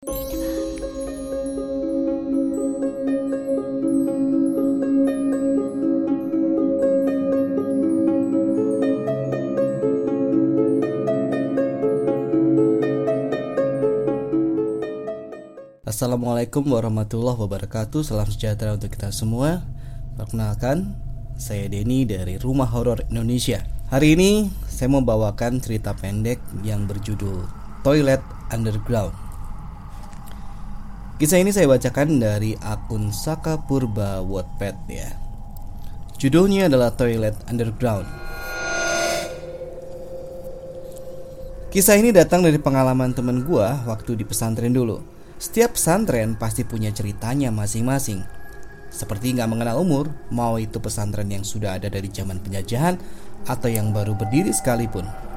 Assalamualaikum warahmatullahi wabarakatuh. Salam sejahtera untuk kita semua. Perkenalkan Saya Denny dari Rumah Horor Indonesia. Hari ini saya mau bawakan cerita pendek yang berjudul Toilet Underground Kisah ini saya bacakan dari akun Saka Purba Wattpad ya Judulnya adalah Toilet Underground Kisah ini datang dari pengalaman temen gua waktu di pesantren dulu setiap pesantren pasti punya ceritanya masing-masing. Seperti nggak mengenal umur, mau itu pesantren yang sudah ada dari zaman penjajahan atau yang baru berdiri sekalipun.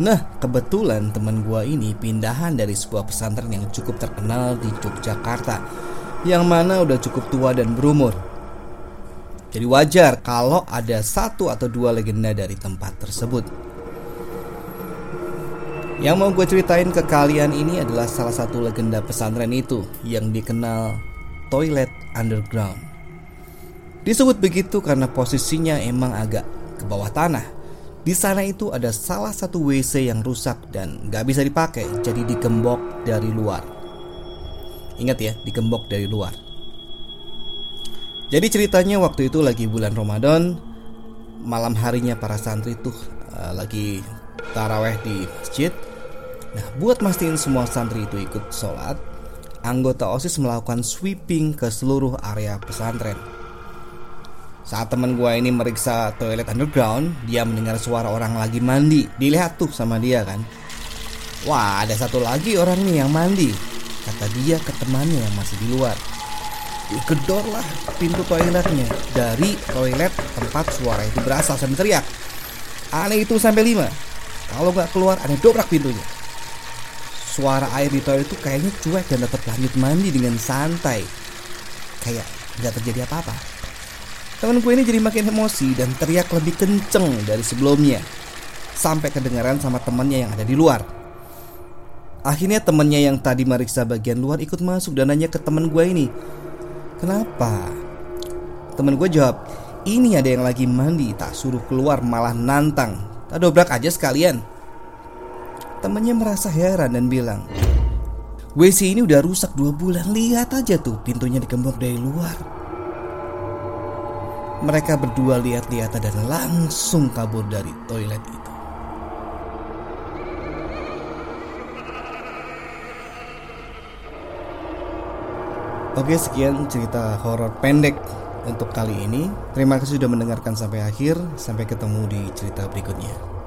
Nah, kebetulan teman gua ini pindahan dari sebuah pesantren yang cukup terkenal di Yogyakarta, yang mana udah cukup tua dan berumur. Jadi wajar kalau ada satu atau dua legenda dari tempat tersebut. Yang mau gue ceritain ke kalian ini adalah salah satu legenda pesantren itu yang dikenal toilet underground. Disebut begitu karena posisinya emang agak ke bawah tanah. Di sana itu ada salah satu WC yang rusak dan gak bisa dipakai, jadi digembok dari luar. Ingat ya, digembok dari luar. Jadi ceritanya waktu itu lagi bulan Ramadan, malam harinya para santri tuh uh, lagi taraweh di masjid Nah, buat mastiin semua santri itu ikut sholat, anggota OSIS melakukan sweeping ke seluruh area pesantren. Saat teman gue ini meriksa toilet underground, dia mendengar suara orang lagi mandi. Dilihat tuh sama dia kan. Wah, ada satu lagi orang nih yang mandi. Kata dia ke temannya yang masih di luar. Digedorlah pintu toiletnya dari toilet tempat suara itu berasal sampai teriak. Aneh itu sampai lima. Kalau nggak keluar, aneh dobrak pintunya suara air di toilet itu kayaknya cuek dan tetap lanjut mandi dengan santai kayak nggak terjadi apa-apa teman gue ini jadi makin emosi dan teriak lebih kenceng dari sebelumnya. Sampai kedengaran sama temannya yang ada di luar. Akhirnya temannya yang tadi meriksa bagian luar ikut masuk dan nanya ke teman gue ini kenapa? Teman gue jawab ini ada yang lagi mandi tak suruh keluar malah nantang. Tak dobrak aja sekalian. Temannya merasa heran dan bilang, WC ini udah rusak dua bulan, lihat aja tuh pintunya digembok dari luar. Mereka berdua lihat-lihat dan langsung kabur dari toilet itu. Oke sekian cerita horor pendek untuk kali ini. Terima kasih sudah mendengarkan sampai akhir. Sampai ketemu di cerita berikutnya